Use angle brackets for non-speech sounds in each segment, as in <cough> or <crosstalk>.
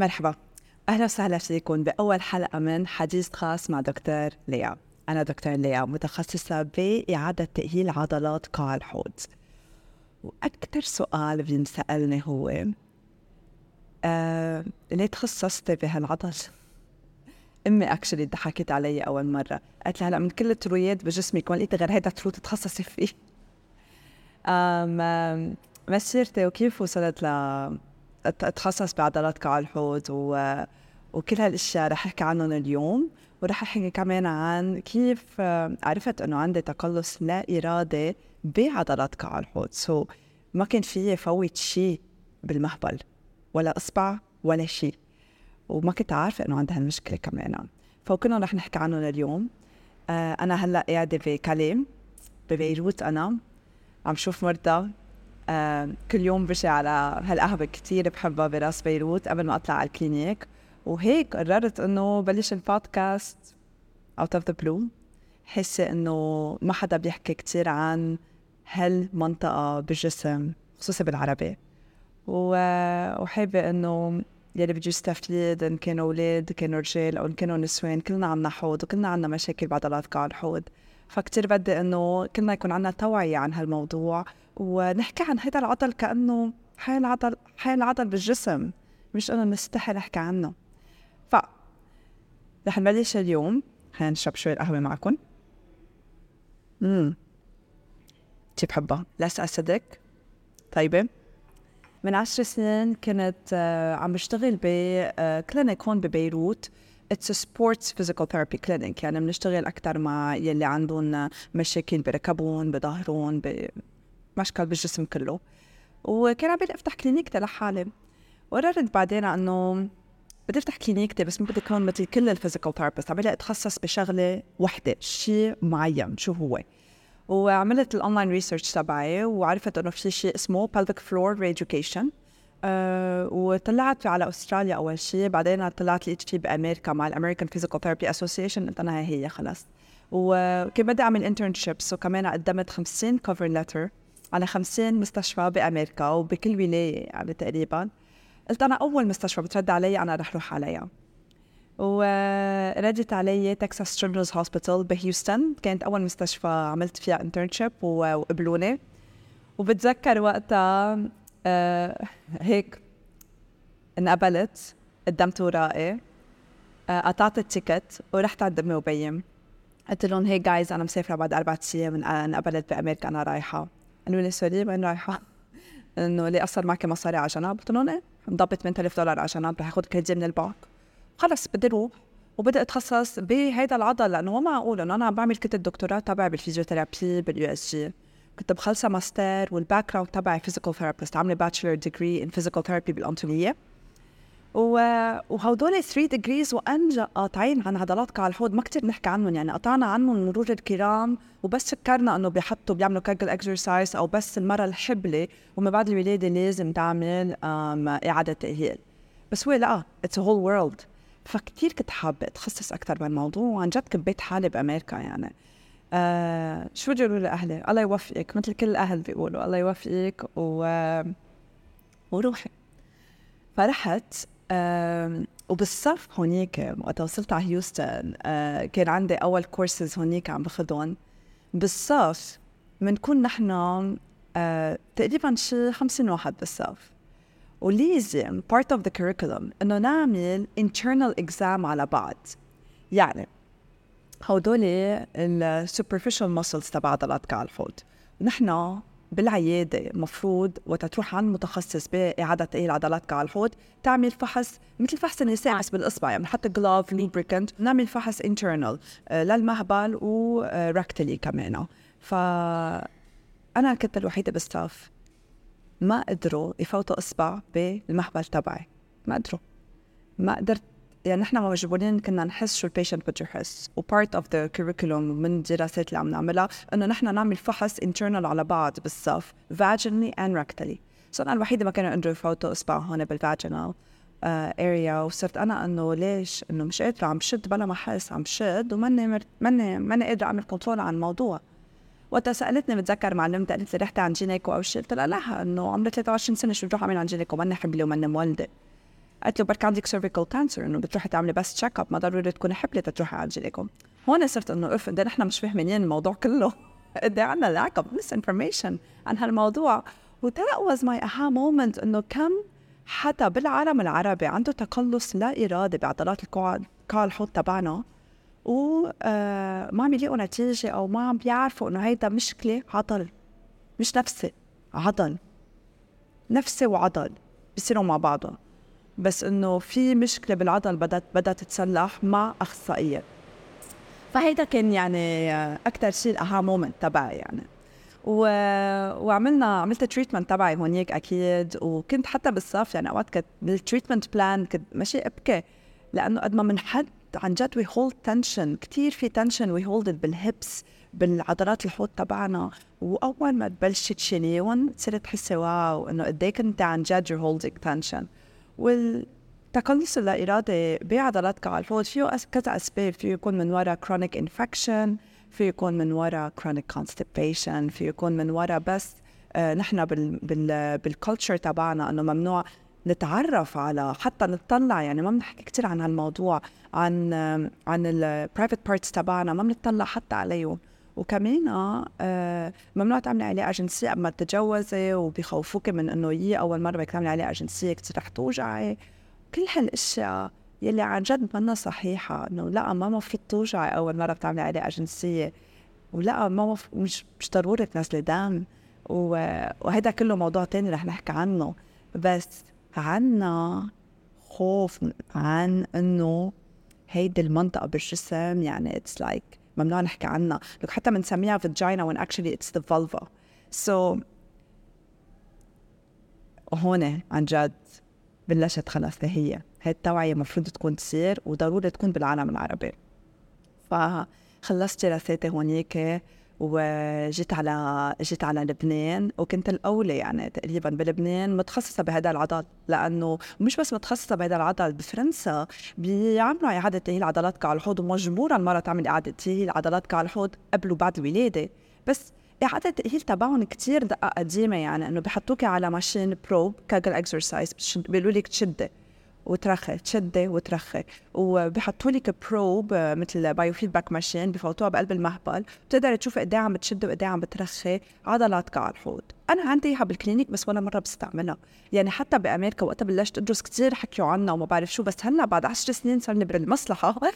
مرحبا. أهلا وسهلا فيكم بأول حلقة من حديث خاص مع دكتور ليا. أنا دكتور ليا متخصصة بإعادة تأهيل عضلات قاع الحوض. وأكثر سؤال بينسالني هو آه ليه تخصصتي بهالعضل؟ أمي actually ضحكت علي أول مرة. قالت لي هلا من كل ال trou يات بجسمك ما لقيت غير هيدا trou تتخصصي فيه؟ أم مسيرتي وكيف وصلت ل أتخصص بعضلات قاع الحوض و... وكل هالأشياء رح أحكي عنهم اليوم. ورح أحكي كمان عن كيف عرفت إنه عندي تقلص لا ارادي بعضلات قاع الحوض. so so, ما كان فيي فوت شيء بالمهبل ولا إصبع ولا شيء. وما كنت عارفة إنه عندي هالمشكلة كمان. فكنا رح نحكي عنهم اليوم. آه أنا هلأ قاعدة بكاليم ببيروت أنا. عم شوف مرضى. آه كل يوم بشي على هالقهوة كتير بحبها براس بيروت قبل ما أطلع على ال clinic. وهيك قررت إنه بلش ال podcast out of the blue حاسة إنه ما حدا بيحكي كتير عن هالمنطقة بالجسم خصوصي بالعربي. وحابة إنه يلي بده يستفيد إن كانوا أولاد كانوا رجال أو إن كانوا نسوان كلنا عنا حوض وكلنا عنا مشاكل بعضلات قاع الحوض فكتير بدي إنه كلنا يكون عنا توعية عن هالموضوع ونحكي عن هذا العضل كأنه حي العضل حي العضل بالجسم مش إنه نستحي نحكي عنه. ف رح نبلش اليوم. خلينا نشرب شوي القهوة معكم. امم كتير بحبها؟ لس أسيدك طيبة. من عشر سنين كنت uh, عم بشتغل بكلينيك uh, هون ببيروت. it's sports physical therapy clinic يعني بنشتغل أكثر مع يلي عندهم مشاكل بركبهم بظهرهم مشكل بالجسم كله. وكان عم أفتح clinic تي لحالي. وقررت بعدين إنه بدي أفتح clinic تي بس ما بدي أكون مثل كل ال physical therapist. عم أتخصص بشغلة وحدة شيء معين شو هو. وعملت ال online research تبعي وعرفت إنه في شيء اسمه pelvic floor reeducation. أه وطلعت على أستراليا أول شيء بعدين طلعت لقيت فيه بأمريكا مع ال American Physical Therapy Association قلت أنا هي خلص. وكان بدي أعمل internships وكمان قدمت 50 cover letter على 50 مستشفى بأمريكا وبكل ولاية يعني تقريبا. قلت أنا أول مستشفى بترد علي أنا رح روح عليها. وردت علي تكساس Children's Hospital بهيوستن. كانت أول مستشفى عملت فيها internship وقبلوني. وبتذكر وقتها آه هيك انقبلت قدمت ورائي آه قطعت ال ticket ورحت عند امي و بم. قلت لهم hey guys أنا مسافرة بعد أربع أيام انقبلت بأمريكا أنا رايحة. قالوا لي sorry وين رايحه؟ إنه ليه اصر معك مصاري على جنب؟ قلت لهم إيه مضبط 8000 دولار على جنب رح آخذ كريدي من البنك خلص بدي أروح وبدي أتخصص بهيدا العضل لأنه ما معقول انه أنا عم بعمل كنت الدكتوراه تبعي بال physiotherapy بال USJ كنت مخلصه master وال background تبعي physical therapist عاملة bachelor degree in physical therapy بالأنطونية وهدول 3 degrees وأنجا قاطعين عن عضلات قاع الحوض. ما كتير نحكي عنهم يعني. قطعنا عنهم مرور الكرام وبس فكرنا إنه بيحطوا بيعملوا Kegel exercise أو بس المراه الحبلة وما بعد الولادة لازم تعمل إعادة تأهيل. بس هو لا it's whole world فكتير كنت حابة أتخصص أكثر بالموضوع وعن جد كبيت حالي بأمريكا يعني. آه شو بدي أقول لأهلي؟ الله يوفقك مثل كل الاهل بيقولوا الله يوفقك و وروحي. فرحت وبالصف هونيك وقت وصلت على هيوستن آه كان عندي أول كورسز هونيك عم باخذهم بالصف بنكون نحن آه تقريبا شي 50 واحد بالصف. ولازم part of the curriculum إنه نعمل internal exam على بعض. يعني هودول ال superficial muscles تبع عضلات قاع الحوض ونحن بالعيادة مفروض وقت تروح عند متخصص بإعادة تاهيل عضلات قاع الحوض تعمل فحص مثل فحص النساء بس بالإصبع يعني نحط glove lubricant نعمل فحص internal آه، للمهبل و rectally كمان. ف أنا كنت الوحيدة بالصف ما قدروا يفوتوا إصبع بالمهبل تبعي ما قدروا. ما قدرت يعني نحن مجبورين كنا نحس شو ال patient بده يحس. و part of the curriculum من الدراسات اللي عم نعملها إنه نحن نعمل فحص internal على بعض بالصف vaginally and rectally so أنا الوحيدة ما كانوا يقدروا يفوتوا اصبع هون بال vaginal area uh, وصرت أنا إنه ليش؟ إنه مش قادرة عم شد بلا ما أحس عم شد وماني مر... ماني ماني قادرة أعمل control عن الموضوع. وقتها سألتني بتذكر معلمتي قالت لي رحتي عند gynéco أو شيء قلت لها لا إنه عمري 23 سنة شو بدي أروح أعمل عند gynéco ماني حبلي وماني مولدة. قالت لي بركي عندك cervical cancer إنه بتروحي تعملي بس check up ما ضروري تكوني حبلة تروحي على الجينيكوم هون صرت إنه أف قد نحن مش فاهمين الموضوع كله. <laughs> قد عندنا lack of misinformation عن هالموضوع. و that was my aha moment إنه كم حدا بالعالم العربي عنده تقلص لا ارادي بعضلات قاع الحوض تبعنا. وما آه عم يلاقوا نتيجة أو ما عم بيعرفوا إنه هيدا مشكلة عضل. مش نفسي عضل. نفسي وعضل. بيصيروا مع بعضهم. بس إنه في مشكلة بالعضل بدات بدأت تتصلح مع أخصائية. فهيدا كان يعني أكثر شيء ال aha moment تبعي يعني. و... وعملنا عملت ال treatment تبعي هونيك أكيد. وكنت حتى بالصف يعني أوقات كنت بال treatment plan كنت ماشي أبكي. لأنه قد ما بنحد عن جد we hold tension كثير في tension we hold بال hips بالعضلات الحوض تبعنا. وأول ما تبلشي تشيليهم تصيري تحسي wow إنه قد إيه كنت عن جد you're holding tension والتقلص اللا ارادي بعضلات قاع الحوض فيه كذا أسباب. فيه يكون من وراء chronic infection فيه يكون من وراء chronic constipation فيه يكون من وراء بس آه نحن بال بال بال culture تبعنا إنه ممنوع نتعرف على حتى نطلع يعني ما بنحكي كثير عن هالموضوع عن عن ال private parts تبعنا ما بنطلع حتى عليهم. وكمان آه ممنوع تعملي علاقه جنسيه قبل ما تتجوزي وبيخوفوك من إنه يي أول مرة بدك تعملي علاقه جنسيه كثير رح توجعي. كل هالأشياء يلي عن جد منها صحيحة إنه لا ما المفروض توجعي أول مرة بتعملي علاقه جنسيه ولا ما مش مش ضروري تنزلي دم. وهذا كله موضوع تاني رح نحكي عنه. بس عنا خوف عن إنه هيدي المنطقة بالجسم يعني it's like like ممنوع نحكي عنها. لك حتى بنسميها vagina when actually it's the vulva. So هون عن جد بلشت خلص هي. هي التوعية المفروض تكون تصير وضروري تكون بالعالم العربي. فخلصت دراساتي هونيك. وجيت على جيت على لبنان وكنت الأولى يعني تقريبا بلبنان متخصصة بهذا العضل لأنه مش بس متخصصة بهذا العضل بفرنسا بيعملوا إعادة تأهيل عضلات كعب الحوض ومجبوره المراه تعمل إعادة تأهيل عضلات كعب الحوض قبل وبعد الولاده بس إعادة التأهيل تبعهم كتير دقة قديمة يعني إنه بحطوكي على machine probe Kegel exercise بيقولوا لك تشدي وترخي تشدي وترخي. وبحطوا لك probe مثل biofeedback machine بفوتوها بقلب المهبل. بتقدري تشوفي قد إيه عم بتشدي وقد إيه عم بترخي. عضلات كعب الحوض. أنا عندي إياها بال clinic بس ولا مرة بستعملها. يعني حتى بأمريكا وقتها بلشت أدرس كثير حكيوا عنها وما بعرف شو بس هلأ بعد 10 سنين لي بالمصلحة. <laughs>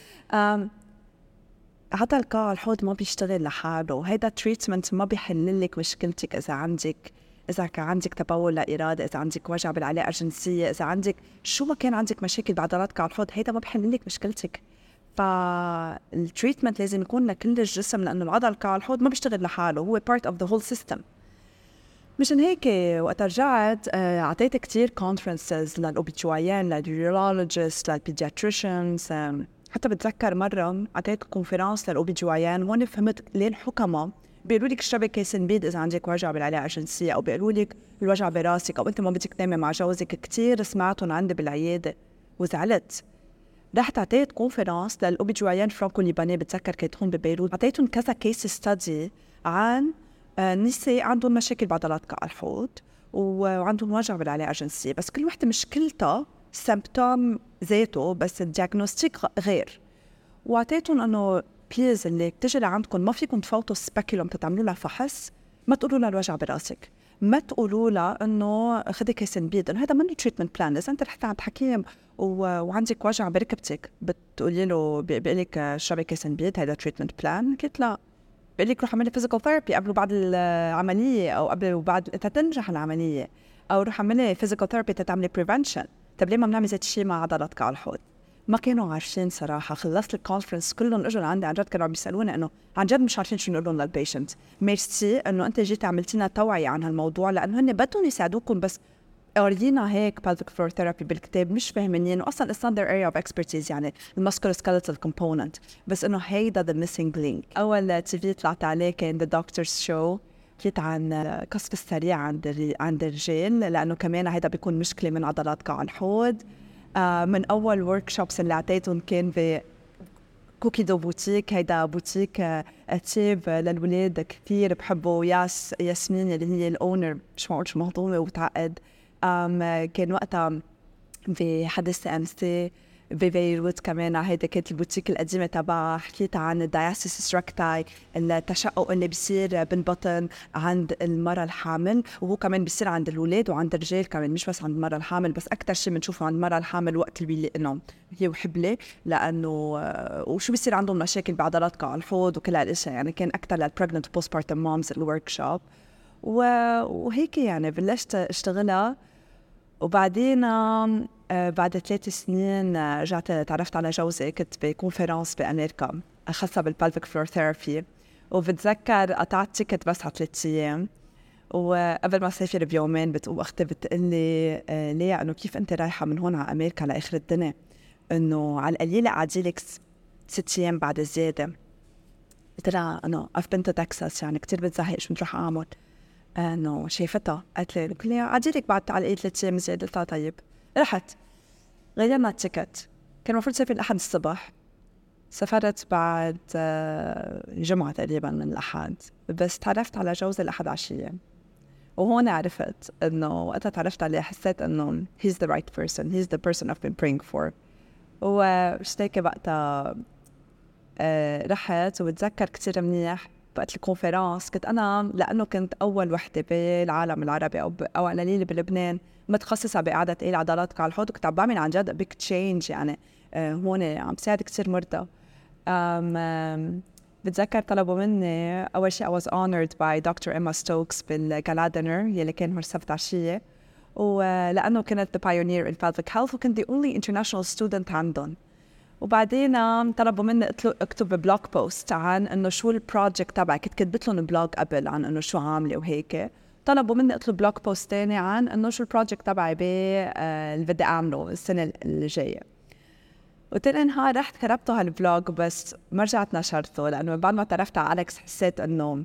عضل كعب الحوض ما بيشتغل لحاله. وهيدا treatment ما بيحل لك مشكلتك إذا عندك إذا كان عندك تبول لا إرادي إذا عندك وجع بالعلاقة الجنسية إذا عندك شو ما كان عندك مشاكل بعضلات كعب الحوض هيدا ما بحل لك مشكلتك. فال treatment لازم يكون لكل الجسم لأنه العضل كعب الحوض ما بيشتغل لحاله هو part of the whole system مشان هيك وقت رجعت آه، أعطيت كثير conferences لل OB-GYN لل urologist لل pediatricians حتى بتذكر مرة أعطيت conference لل OB-GYN هون فهمت ليه الحكماء بيقولوا لك اشربي كاس نبيد إذا عندك وجع بالعلاقة الجنسية أو بيقولوا لك الوجع براسك أو أنت ما بدك تنامي مع جوزك كثير سمعتهم عندي بالعيادة وزعلت. رحت اعطيت conference لل OB-GYN franco-libanais بتذكر كانت هون ببيروت. أعطيتهم كذا case study عن آه، نساء عندهم مشاكل بعضلات كعب الحوض وعندهم وجع بالعلاقة الجنسية. بس كل وحدة مشكلتها symptom ذاته بس ال diagnostic غير. وأعطيتهم إنه please اللي بتجي لعندكم ما فيكم تفوتوا ال speculum تتعملوا لها فحص ما تقولوا لها الوجع براسك. ما تقولوا لها إنه خذي كاس نبيد إنه هذا منه treatment plan إذا أنت رحت عند حكيم و... وعندك وجع بركبتك بتقولي له بيقول لك اشربي كاس نبيد هذا treatment plan قلت لا. بيقول لك روح اعملي physical therapy قبل وبعد العملية أو قبل وبعد تنجح العملية. أو روح اعملي physical therapy تتعملي prevention طب ليه ما بنعمل ذات الشيء مع عضلات كعب الحوض؟ ما كانوا عارفين صراحة. خلصت ال conference كلهم إجوا لعندي عن جد كانوا عم بيسالوني إنه عن جد مش عارفين شو نقول لهم لل patient merci إنه أنت جيت عملت لنا توعية عن هالموضوع لأنه هن بدهم يساعدوكم بس قارينا هيك pelvic floor therapy بالكتاب مش فاهمين واصلا it's not their area of expertise يعني ال musculoskeletal component. بس إنه هيدا the missing link. أول TV طلعت عليه كان the doctor's show. حكيت عن القذف السريع عند عند الرجال لأنه كمان هيدا بيكون مشكلة من عضلات كعب الحوض. من أول workshops اللي أعطيتهم كان ب كوكي دو بوتيك هيدا بوتيك تياب للولاد كثير بحبوا ياس ياسمين اللي هي ال owner مش معقول شو مهضومة وبتعقد كان وقتها بحد CMC ببيروت كمان هيدي كانت البوتيك القديمة تبعها حكيت عن ال diastasis recti التشقق اللي بيصير بالبطن عند المرأة الحامل وهو كمان بيصير عند الأولاد وعند الرجال كمان مش بس عند المرأة الحامل بس أكثر شيء بنشوفه عند المرأة الحامل وقت اللي بيلاقي هي وحبلة لأنه آه، وشو بيصير عندهم مشاكل بعضلات قاع الحوض وكل هالاشياء يعني كان أكثر لل pregnant postpartum moms ال workshop وهيك يعني بلشت اشتغلها. وبعدين آه بعد ثلاث سنين آه، رجعت تعرفت على جوزي كنت ب conference بأمريكا خاصه بال pelvic floor therapy وبتذكر قطعت ticket بس على ثلاث أيام. وقبل ما أسافر بيومين بتقوم أختي بتقول لي آه ليه؟ إنه كيف أنت رايحة من هون على أمريكا لآخر الدنيا؟ إنه على القليلة قعدي لك ست أيام بعد الزياده قلت لها انه been to Texas يعني كثير بتزهق شو بدي أعمل؟ انه شايفتها. قالت لي قلت لها عادي لك بعد الاقل ثلاث أيام زيادة قلت طيب. رحت غيرنا التيكت كان المفروض سافر الأحد الصبح سافرت بعد آه، جمعة تقريبا من الأحد. بس تعرفت على جوزي الأحد عشية. وهون عرفت إنه وقتها تعرفت عليه حسيت إنه he's the right person. He's the person I've been praying for. واشتاكي وقتها. آه، رحت. وبتذكر كتير منيح. وقت ال conference كنت أنا لأنه كنت أول وحدة بالعالم العربي أو أو قليل بلبنان متخصصة بإعادة تأهيل عضلات كعب الحوض وكنت عم بعمل عن جد big change يعني آه، هون عم بساعد كثير مرضى بتذكر طلبوا مني أول شيء I was honored by Dr. Emma Stokes بال gala dinner يلي كان نهار السبت عشية ولأنه كنت the pioneer in pelvic health وكنت the only international student عندهم وبعدين طلبوا مني أكتب blog post عن إنه شو ال project تبعي. كنت كتبت لهم blog قبل عن إنه شو عاملة وهيك. طلبوا مني اكتب blog post تاني عن إنه شو ال project تبعي آه، اللي بدي أعمله السنة اللي جاية. وتاني نهار رحت كتبته هال blog بس ما رجعت نشرته لأنه بعد ما تعرفت على اليكس حسيت إنه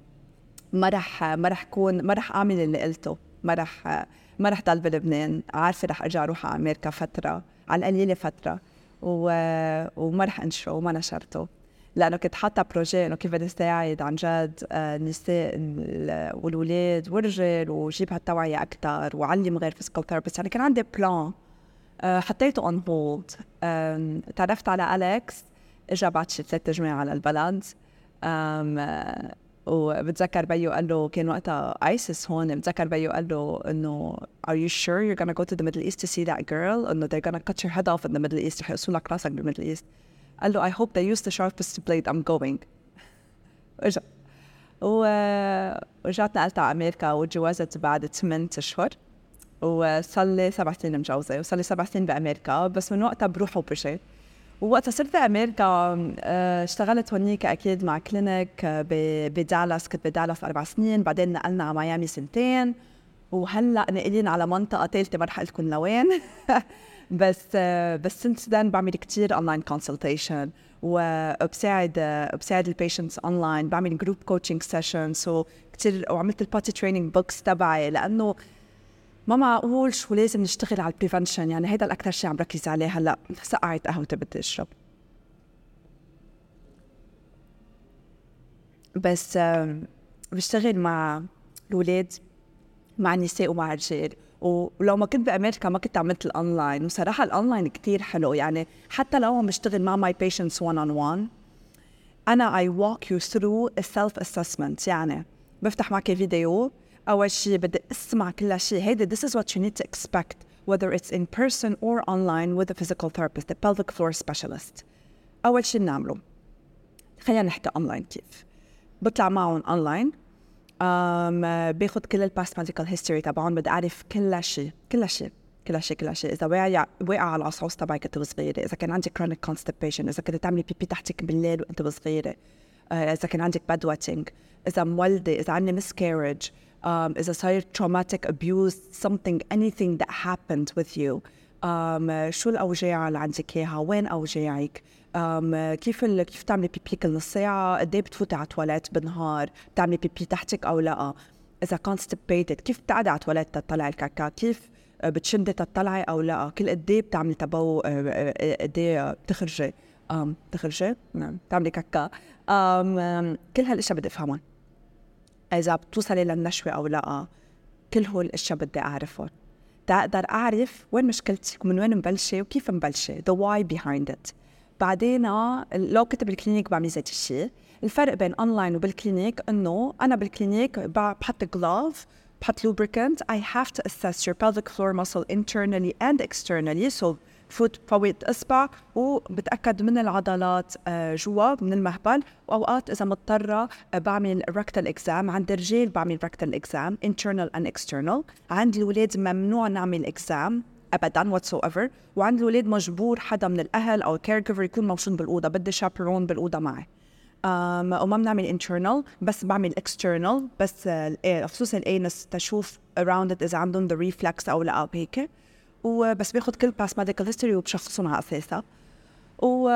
ما رح ما رح كون ما رح أعمل اللي قلته. ما رح ما رح ضل بلبنان. عارفة رح أرجع أروح على أمريكا فترة على القليلة فترة. وما رح انشره وما نشرته. لأنه كنت حاطة projet إنه كيف بدي ساعد عن جد النساء والولاد والرجال وجيب هالتوعية أكثر وعلم غير physical therapist يعني كان عندي plan آه، حطيته on hold تعرفت على اليكس اجى بعد شي ثلاث جمعات على البلد. وبتذكر بيو قال له كان وقتها ISIS هون. بتذكر بيو قال له إنه are you sure you're gonna go to the Middle East to see that girl? إنه they're gonna cut your head off in the Middle East. رح لك راسك بال Middle East قال له I hope they use the sharpest blade. I'm going. <laughs> ورجع ورجعت نقلت على أمريكا وتجوزت بعد ثمان أشهر. وصار لي سبع سنين مجوزه وصار لي سبع سنين بأمريكا. بس من وقتها بروح وبجي ووقتها صرت بامريكا آه، اشتغلت هونيك أكيد مع clinic آه، بدالاس كنت بدالاس أربع سنين بعدين نقلنا على ميامي سنتين. وهلأ نقلين على منطقة ثالثه ما رح لكم لوين. <laughs> بس آه، بس since then بعمل كثير online consultation وبساعد بساعد ال patients online بعمل group coaching sessions وكثير وعملت ال potty training books تبعي لأنه ما معقول شو لازم نشتغل على ال prevention يعني هيدا الاكثر شيء عم ركز عليه هلأ. سقعت قهوتي بدي اشرب بس بشتغل مع الاولاد مع النساء ومع الرجال. ولو ما كنت بأمريكا ما كنت عملت الأونلاين. وصراحة الأونلاين كتير حلو يعني حتى لو عم بشتغل مع my patients 1 on 1 أنا I walk you through ال self assessment يعني بفتح معك فيديو أول شيء بدي أسمع كل شيء هيدا this is what you need to expect whether it's in person or online with a physical therapist a pelvic floor specialist. أول شيء بنعمله. خلينا نحكي أونلاين كيف. بطلع معهم online um, باخذ كل ال past medical history تبعهم بدي أعرف كل شيء كل شيء كل شيء كل شيء إذا واقع واقع على العصعوص تبعك كنت صغيرة. إذا كان عندك chronic constipation إذا كنت تعملي pipi تحتك بالليل وأنت صغيرة. إذا كان عندك bed wetting إذا مولدة إذا عندي miscarriage um, إذا صاير traumatic abuse something anything that happened with you. Um, شو الأوجاع اللي عندك إياها؟ وين أوجاعك؟ Um, كيف ال... كيف تعملي بيبي كل نص ساعة قد إيه بتفوتي على التواليت بالنهار؟ بتعملي بيبي تحتك أو لا؟ إذا constipated? كيف بتقعدي على التواليت تطلعي الكاكا كيف بتشدي تطلعي أو لا؟ كل قد إيه بتعملي تبو قد إيه بتخرجي؟ بتخرجي؟ نعم بتعملي كاكا كل هالأشياء بدي أفهمهم. إذا بتوصلي للنشوة أو لا كل هول الأشياء بدي أعرفهم. تقدر أعرف وين مشكلتي ومن وين مبلشة وكيف مبلشة the why behind it. بعدين لو كنت بال clinic بعمل زي الشيء الفرق بين online وبال clinic إنه أنا بال clinic بحط glove بحط lubricant I have to assess your pelvic floor muscle internally and externally. So فوت فوت اصبع وبتأكد من العضلات آه، جوا من المهبل. واوقات إذا مضطرة آه، بعمل rectal exam عند الرجال بعمل rectal exam internal and external. عند الولاد ممنوع نعمل exam ابدا whatsoever وعند الولاد مجبور حدا من الأهل أو caregiver يكون موجود بالأوضة بدي chaperone بالأوضة معي. um, وما بنعمل internal بس بعمل external بس خصوصا ال anus تشوف around it إذا عندهم the reflex أو لا هيك. وبس باخذ كل past medical history وبشخصهم على أساسها. و...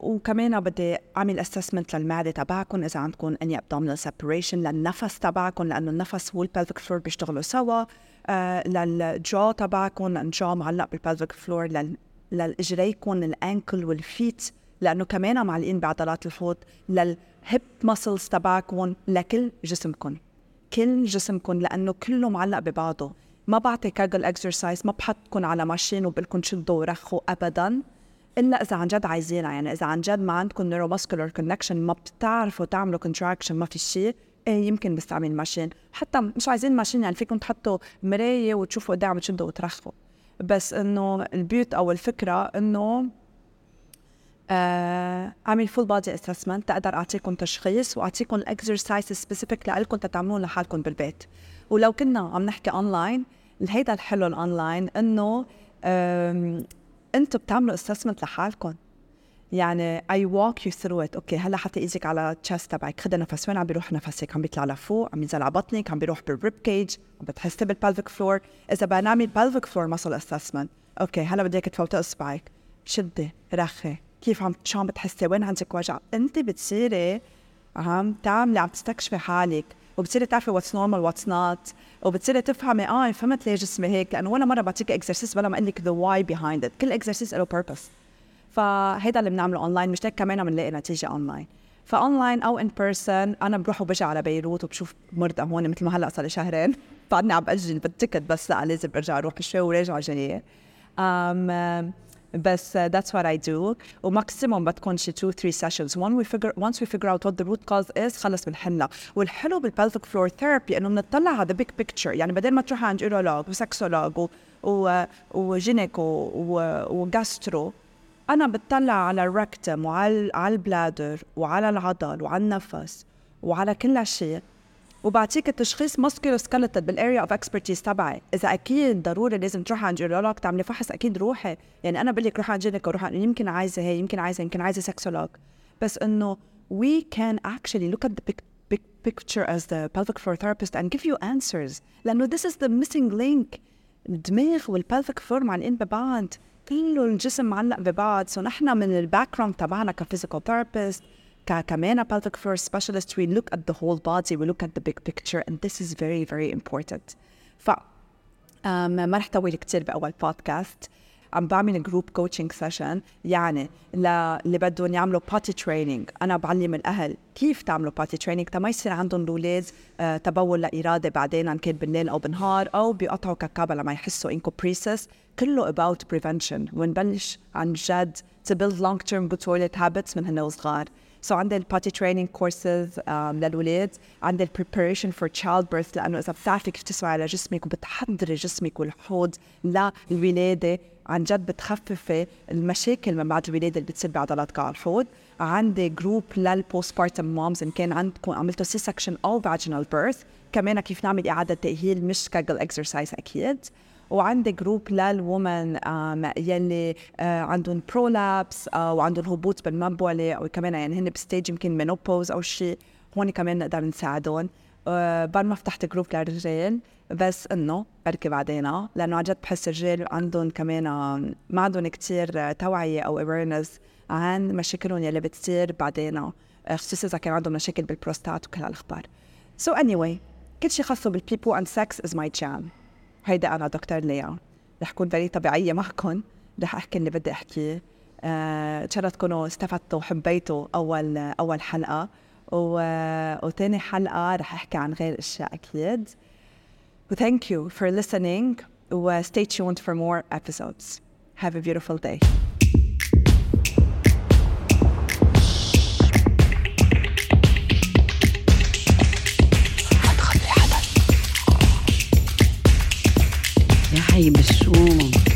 وكمان بدي أعمل assessment للمعدة تبعكم إذا عندكم any abdominal separation للنفس تبعكم لأنه النفس وال pelvic floor بيشتغلوا سوا. آه لل jaw تبعكم ال jaw معلق بال pelvic floor لل... للاجريكم ال ankle وال feet لأنه كمان معلقين بعضلات الحوض لل hip muscles تبعكم لكل جسمكم كل جسمكم لأنه كله معلق ببعضه. ما بعطي Kegel exercise ما بحطكم على machine وبقول شدوا ورخوا ابدا. إلا إذا عن جد عايزينها يعني إذا عن جد ما عندكم neuromuscular connection ما بتعرفوا تعملوا contraction ما في شيء إيه يمكن بستعمل machine. حتى مش عايزين machine يعني فيكم تحطوا مراية وتشوفوا قد عم تشدوا وترخوا بس إنه ال beauty أو الفكرة إنه آه، أعمل full body assessment تقدر اعطيكم تشخيص واعطيكم ال exercise specific لكم تتعملون لحالكم بالبيت. ولو كنا عم نحكي اونلاين هيدا الحلو الاونلاين إنه أنتم بتعملوا assessment لحالكم يعني I walk you through it okay هلأ حطي إيدك على ال chest تبعك. خدي نفس وين عم بيروح نفسك؟ عم بيطلع لفوق عم ينزل على بطنك عم بيروح بال rib cage عم بتحسي بال pelvic floor إذا بدنا نعمل pelvic floor muscle assessment okay هلأ بدك تفوتي أصبعك. شدي رخي. كيف عم شو عم بتحسي؟ وين عندك وجع؟ انت بتصيري عم تعملي عم تستكشفي حالك وبتصيري تعرفي what's normal what's not وبتصيري تفهمي آه فهمت ليه جسمي هيك لأنه ولا مرة بعطيك exercise ولا ما أقول لك the why behind it كل exercise له purpose فهيدا اللي بنعمله اونلاين مش هيك كمان بنلاقي نتيجة online ف online أو in person أنا بروح وبجي على بيروت وبشوف مرضى هون مثل ما هلأ صار لي شهرين. بعدني عم باجل بال ticket بس لأ لازم أرجع أروح شوي وراجعه جاية بس uh, that's what I do. و maximum بتكون شي 2 3 sessions. When we figure once we figure out what the root cause is خلص بنحلها والحلو بال pelvic floor therapy إنه بنطلع على the big picture. يعني بدل ما تروح عند urologue و sexologue و و و gynéco و gastro أنا بتطلع على ال rectum وعلى على ال bladder وعلى العضل وعلى النفس وعلى كل شيء وبعطيك التشخيص musculoskeletal بال area of expertise تبعي. إذا أكيد ضروري لازم تروحي عند جيرولوج تعملي فحص أكيد روحي. يعني أنا بقول لك روحي عند gynéco وروحي يمكن عايزة هي يمكن عايزة يمكن عايزة sexologue بس إنه we can actually look at the big, big picture as the pelvic floor therapist and give you answers. لأنه this is the missing link. الدماغ والبلفيك فلور معلقين ببعض. كله الجسم معلق ببعض. سو نحن من الباك جراوند تبعنا كفيزيكال ثيرابيست كمان pelvic floor specialist we look at the whole body we look at the big picture and this is very very important. ف ما رح طول كثير بأول بودكاست عم بعمل group coaching session يعني للي بدهم يعملوا potty training أنا بعلم الأهل كيف تعملوا potty training تا ما يصير عندهم الاولاد آه تبول لاإرادي بعدين ان كان بالليل أو بالنهار أو بيقطعوا caca با لما يحسوا encopresis كله about prevention. ونبلش عن جد to build long term good toilet habits من هن وصغار so so عندي ال potty training courses للولاد. عندي ال preparation for childbirth لأنه إذا بتعرفي كيف تسوي على جسمك وبتحضري جسمك والحوض للولادة عن جد بتخففي المشاكل من بعد الولادة اللي بتصير بعضلاتك على الحوض. عندي group لل postpartum moms إن كان عندكم عملتوا C-section أو vaginal birth كمان كيف نعمل إعادة تأهيل مش Kegel exercise أكيد. وعندي group لل women يلي آه، عندهم prolapse آه، وعندهم هبوط بالمبولة أو كمان يعني هن ب stage يمكن menopause أو شيء هون كمان نقدر نساعدهم آه، بعد ما فتحت group للرجال بس إنه بركي بعدين لأنه عن جد بحس الرجال عندهم كمان ما عندهم كثير توعية أو awareness عن مشاكلهم يلي بتصير بعدين خصوصا إذا كان عندهم مشاكل بالبروستات وكل هالأخبار. So anyway كل شيء خاصة بال pee poo and sex is my jam. هيدا أنا دكتور ليا. رح كون very طبيعية معكم رح أحكي اللي بدي أحكيه أه تشرف تكونوا استفدتوا وحبيتوا أول أول حلقة. و... وتاني حلقة رح أحكي عن غير أشياء أكيد. و thank you for listening. و stay tuned for more episodes. Have a beautiful day. Ay, me sumo.